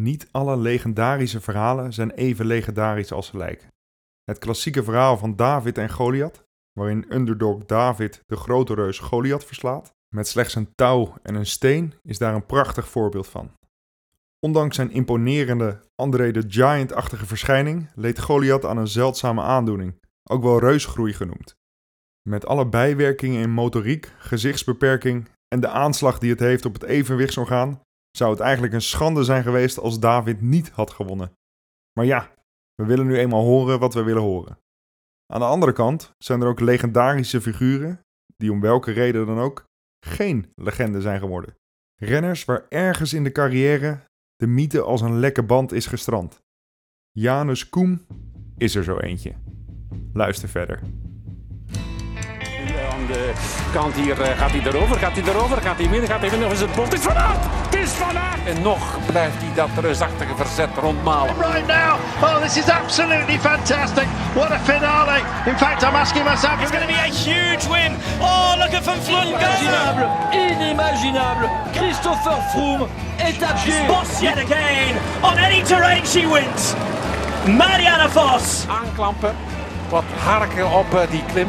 Niet alle legendarische verhalen zijn even legendarisch als ze lijken. Het klassieke verhaal van David en Goliath, waarin underdog David de grote reus Goliath verslaat, met slechts een touw en een steen, is daar een prachtig voorbeeld van. Ondanks zijn imponerende André de Giant-achtige verschijning leed Goliath aan een zeldzame aandoening, ook wel reusgroei genoemd. Met alle bijwerkingen in motoriek, gezichtsbeperking en de aanslag die het heeft op het evenwichtsorgaan, zou het eigenlijk een schande zijn geweest als David niet had gewonnen. Maar ja, we willen nu eenmaal horen wat we willen horen. Aan de andere kant zijn er ook legendarische figuren, die om welke reden dan ook geen legende zijn geworden. Renners waar ergens in de carrière de mythe als een lekke band is gestrand. Janus Koem is er zo eentje. Luister verder. De kant hier eh, gaat hij erover, gaat hij erover, gaat hij midden, gaat hij midden, of is het bot? Het is Van Aert! Het is Van Aert! En nog blijft hij dat reusachtige verzet rondmalen. right now. Oh, this is absolutely fantastic. What a finale. In fact, I'm asking myself. It's going to be a huge win. Oh, look at Van go. Inimaginable, inimaginable. Christopher Froome est à pied. Boss yet again. On any terrain she wins. Marianne Vos. Aanklampen, wat harken op eh, die klim.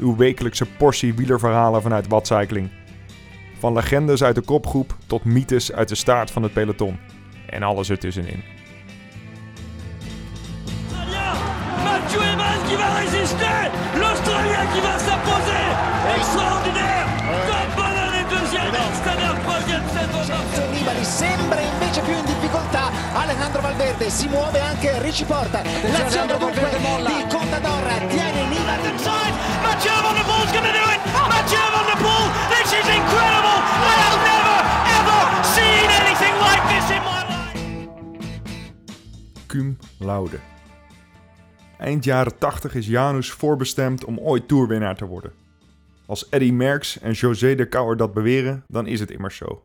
uw wekelijkse portie wielerverhalen vanuit Watcycling. Van legendes uit de kopgroep tot mythes uit de staart van het peloton. En alles ertussenin. Mathieu Evans qui va résister. L'Australien qui va s'imposer. Extraordinaire. Tom Bonnell est deuxième. Stannard troisième. C'est Vincenzo Nibali sembra invece più in difficoltà Alejandro Valverde si muove anche Ricci Porta l'azione dunque di Contador tiene Nibali laude. Eind jaren 80 is Janus voorbestemd om ooit toerwinnaar te worden. Als Eddy Merckx en José de Kouwer dat beweren, dan is het immers zo.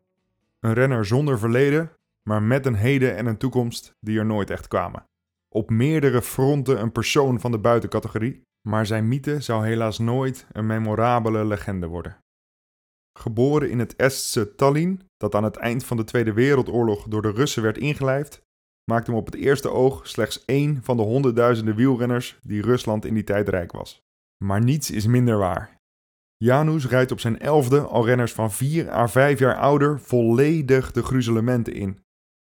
Een renner zonder verleden, maar met een heden en een toekomst die er nooit echt kwamen. Op meerdere fronten een persoon van de buitencategorie, maar zijn mythe zou helaas nooit een memorabele legende worden. Geboren in het Estse Tallinn, dat aan het eind van de Tweede Wereldoorlog door de Russen werd ingelijfd, maakte hem op het eerste oog slechts één van de honderdduizenden wielrenners die Rusland in die tijd rijk was. Maar niets is minder waar. Janus rijdt op zijn elfde al renners van 4 à 5 jaar ouder volledig de gruzelementen in.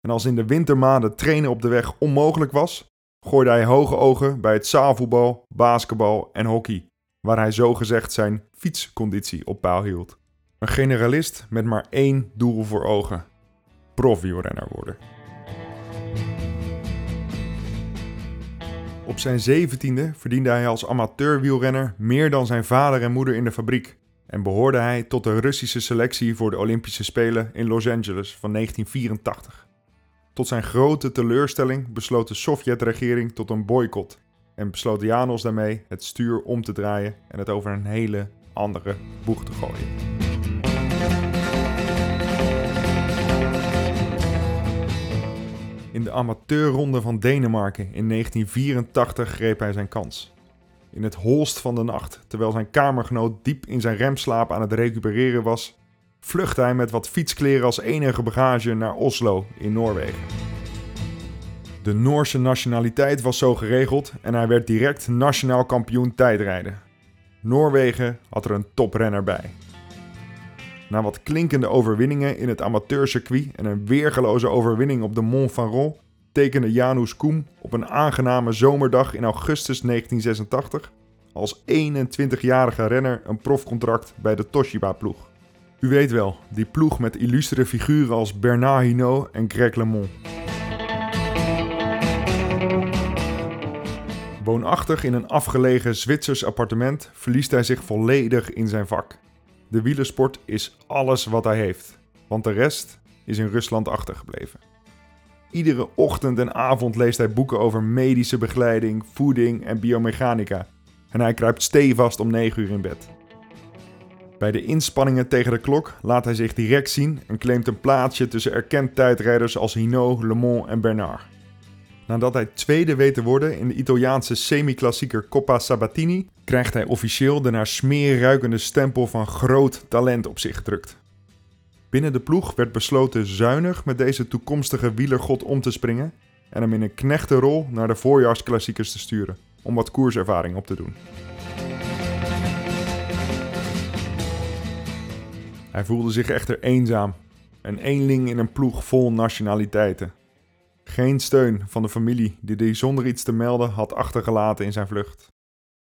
En als in de wintermaanden trainen op de weg onmogelijk was, gooide hij hoge ogen bij het zaalvoetbal, basketbal en hockey, waar hij zogezegd zijn fietsconditie op peil hield. Een generalist met maar één doel voor ogen: profwielrenner worden. Op zijn zeventiende verdiende hij als amateurwielrenner meer dan zijn vader en moeder in de fabriek en behoorde hij tot de Russische selectie voor de Olympische Spelen in Los Angeles van 1984. Tot zijn grote teleurstelling besloot de Sovjet-regering tot een boycott en besloot Janos daarmee het stuur om te draaien en het over een hele andere boeg te gooien. De amateurronde van Denemarken in 1984 greep hij zijn kans. In het holst van de nacht, terwijl zijn kamergenoot diep in zijn remslaap aan het recupereren was, vluchtte hij met wat fietskleren als enige bagage naar Oslo in Noorwegen. De Noorse nationaliteit was zo geregeld en hij werd direct nationaal kampioen tijdrijden. Noorwegen had er een toprenner bij. Na wat klinkende overwinningen in het amateurcircuit en een weergeloze overwinning op de Mont Faron tekende Janus Koem op een aangename zomerdag in augustus 1986 als 21-jarige renner een profcontract bij de Toshiba-ploeg. U weet wel, die ploeg met illustere figuren als Bernard Hinault en Greg LeMond. Woonachtig in een afgelegen Zwitsers appartement verliest hij zich volledig in zijn vak. De wielersport is alles wat hij heeft, want de rest is in Rusland achtergebleven. Iedere ochtend en avond leest hij boeken over medische begeleiding, voeding en biomechanica. En hij kruipt stevast om 9 uur in bed. Bij de inspanningen tegen de klok laat hij zich direct zien en claimt een plaatsje tussen erkend tijdrijders als Hinault, Le Mans en Bernard. Nadat hij tweede weet te worden in de Italiaanse semi-klassieker Coppa Sabatini, krijgt hij officieel de naar smeer ruikende stempel van groot talent op zich gedrukt. Binnen de ploeg werd besloten zuinig met deze toekomstige wielergod om te springen en hem in een knechtenrol naar de voorjaarsklassiekers te sturen, om wat koerservaring op te doen. Hij voelde zich echter eenzaam, een eenling in een ploeg vol nationaliteiten. Geen steun van de familie die hij zonder iets te melden had achtergelaten in zijn vlucht.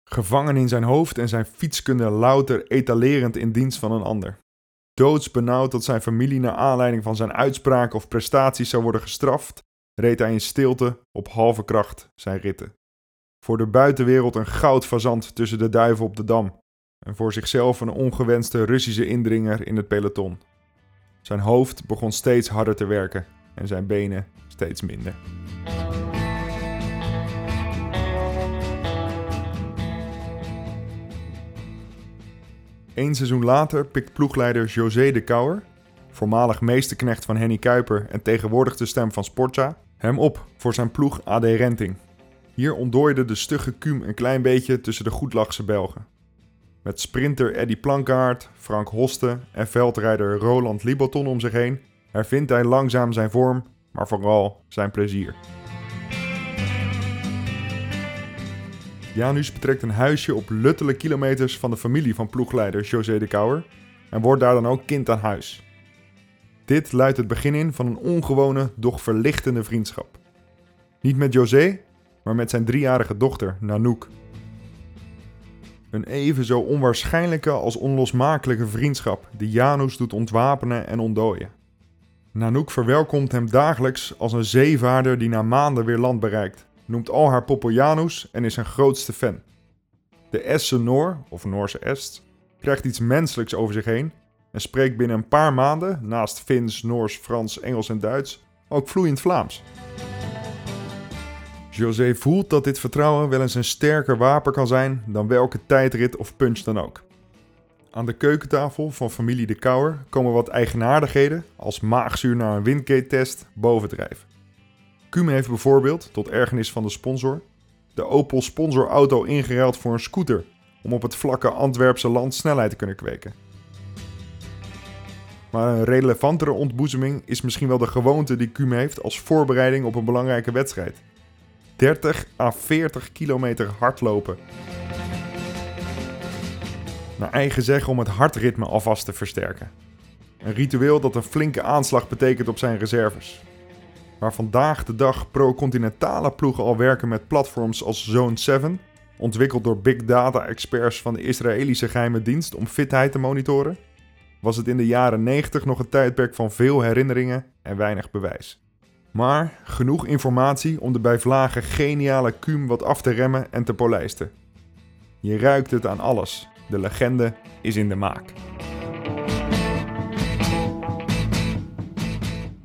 Gevangen in zijn hoofd en zijn fietskunde louter etalerend in dienst van een ander. Doodsbenauwd dat zijn familie naar aanleiding van zijn uitspraken of prestaties zou worden gestraft, reed hij in stilte op halve kracht zijn ritten. Voor de buitenwereld een goudfazant tussen de duiven op de dam en voor zichzelf een ongewenste Russische indringer in het peloton. Zijn hoofd begon steeds harder te werken en zijn benen steeds minder. Eén seizoen later pikt ploegleider José de Kouwer, voormalig meesterknecht van Henny Kuiper en tegenwoordig de stem van Sportza, hem op voor zijn ploeg AD Renting. Hier ontdooide de stugge Kuum een klein beetje tussen de goedlachse Belgen. Met sprinter Eddy Plankaart, Frank Hoste en veldrijder Roland Liboton om zich heen hervindt hij langzaam zijn vorm, maar vooral zijn plezier. Janus betrekt een huisje op luttele kilometers van de familie van ploegleider José de Kouwer en wordt daar dan ook kind aan huis. Dit luidt het begin in van een ongewone, doch verlichtende vriendschap. Niet met José, maar met zijn driejarige dochter Nanook. Een even zo onwaarschijnlijke als onlosmakelijke vriendschap die Janus doet ontwapenen en ontdooien. Nanook verwelkomt hem dagelijks als een zeevaarder die na maanden weer land bereikt, noemt al haar poppel Janus en is zijn grootste fan. De Estse Noor, of Noorse Est, krijgt iets menselijks over zich heen en spreekt binnen een paar maanden, naast Fins, Noors, Frans, Engels en Duits, ook vloeiend Vlaams. José voelt dat dit vertrouwen wel eens een sterker wapen kan zijn dan welke tijdrit of punch dan ook. Aan de keukentafel van familie De Kouwer komen wat eigenaardigheden als maagzuur na een windgate-test bovendrijven. Kume heeft bijvoorbeeld, tot ergernis van de sponsor, de Opel sponsorauto ingeruild voor een scooter om op het vlakke Antwerpse land snelheid te kunnen kweken. Maar een relevantere ontboezeming is misschien wel de gewoonte die Kume heeft als voorbereiding op een belangrijke wedstrijd. 30 à 40 kilometer hardlopen. Naar eigen zeggen om het hartritme alvast te versterken. Een ritueel dat een flinke aanslag betekent op zijn reserves. Waar vandaag de dag pro-continentale ploegen al werken met platforms als Zone 7, ontwikkeld door big data experts van de Israëlische geheime dienst om fitheid te monitoren, was het in de jaren 90 nog een tijdperk van veel herinneringen en weinig bewijs. Maar genoeg informatie om de bij vlagen geniale Kuum wat af te remmen en te polijsten. Je ruikt het aan alles. De legende is in de maak.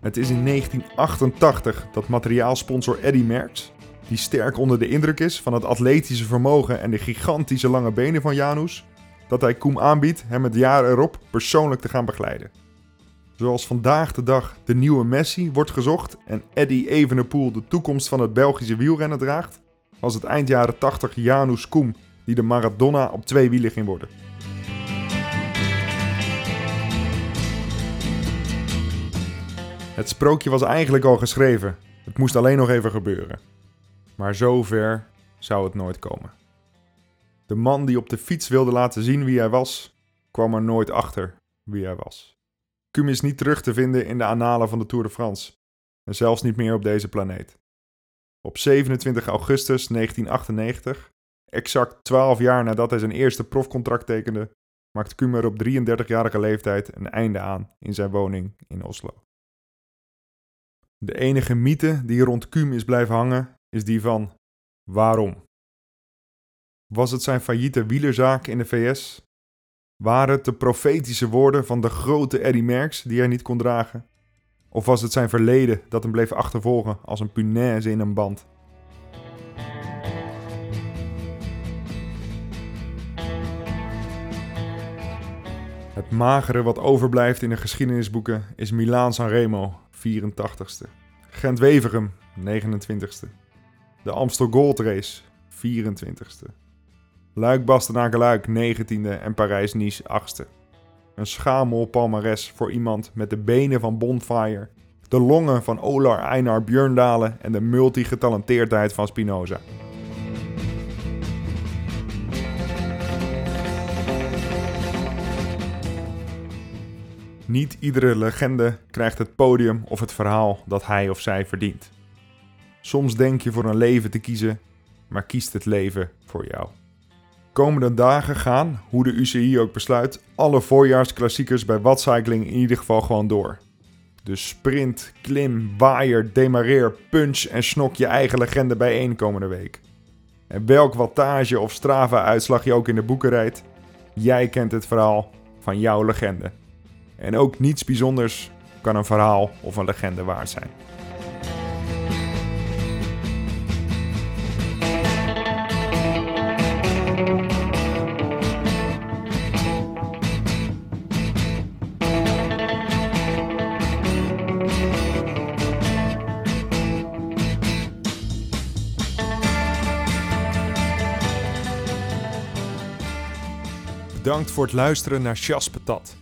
Het is in 1988 dat materiaalsponsor Eddy Merckx, die sterk onder de indruk is van het atletische vermogen en de gigantische lange benen van Janus, dat hij Koem aanbiedt hem het jaar erop persoonlijk te gaan begeleiden. Zoals vandaag de dag de nieuwe Messi wordt gezocht en Eddy Evenepoel de toekomst van het Belgische wielrennen draagt, was het eind jaren 80 Janus Koem die de Maradona op twee wielen ging worden. Het sprookje was eigenlijk al geschreven. Het moest alleen nog even gebeuren. Maar zover zou het nooit komen. De man die op de fiets wilde laten zien wie hij was, kwam er nooit achter wie hij was. Cum is niet terug te vinden in de annalen van de Tour de France. En zelfs niet meer op deze planeet. Op 27 augustus 1998, exact 12 jaar nadat hij zijn eerste profcontract tekende, maakt Cum er op 33-jarige leeftijd een einde aan in zijn woning in Oslo. De enige mythe die rond Kuhn is blijven hangen, is die van waarom? Was het zijn failliete wielerzaak in de VS? Waren het de profetische woorden van de grote Eddy Merckx die hij niet kon dragen? Of was het zijn verleden dat hem bleef achtervolgen als een punaise in een band? Het magere wat overblijft in de geschiedenisboeken is Milaan Sanremo, 84ste. Gent-Weverum, 29ste. De Amstel Gold Race, 24ste. Luik-Bastenaken-Luik, 19e en Parijs-Nice, 8ste. Een schamel palmares voor iemand met de benen van Bonfire, de longen van Olar Einar Björndalen en de multigetalenteerdheid van Spinoza. Niet iedere legende krijgt het podium of het verhaal dat hij of zij verdient. Soms denk je voor een leven te kiezen, maar kiest het leven voor jou. Komende dagen gaan, hoe de UCI ook besluit, alle voorjaarsklassiekers bij Wattcycling in ieder geval gewoon door. Dus sprint, klim, waaier, demareer, punch en snok je eigen legende bijeen komende week. En welk wattage of Strava-uitslag je ook in de boeken rijdt, jij kent het verhaal van jouw legende. En ook niets bijzonders kan een verhaal of een legende waard zijn. Bedankt voor het luisteren naar Chas Patat.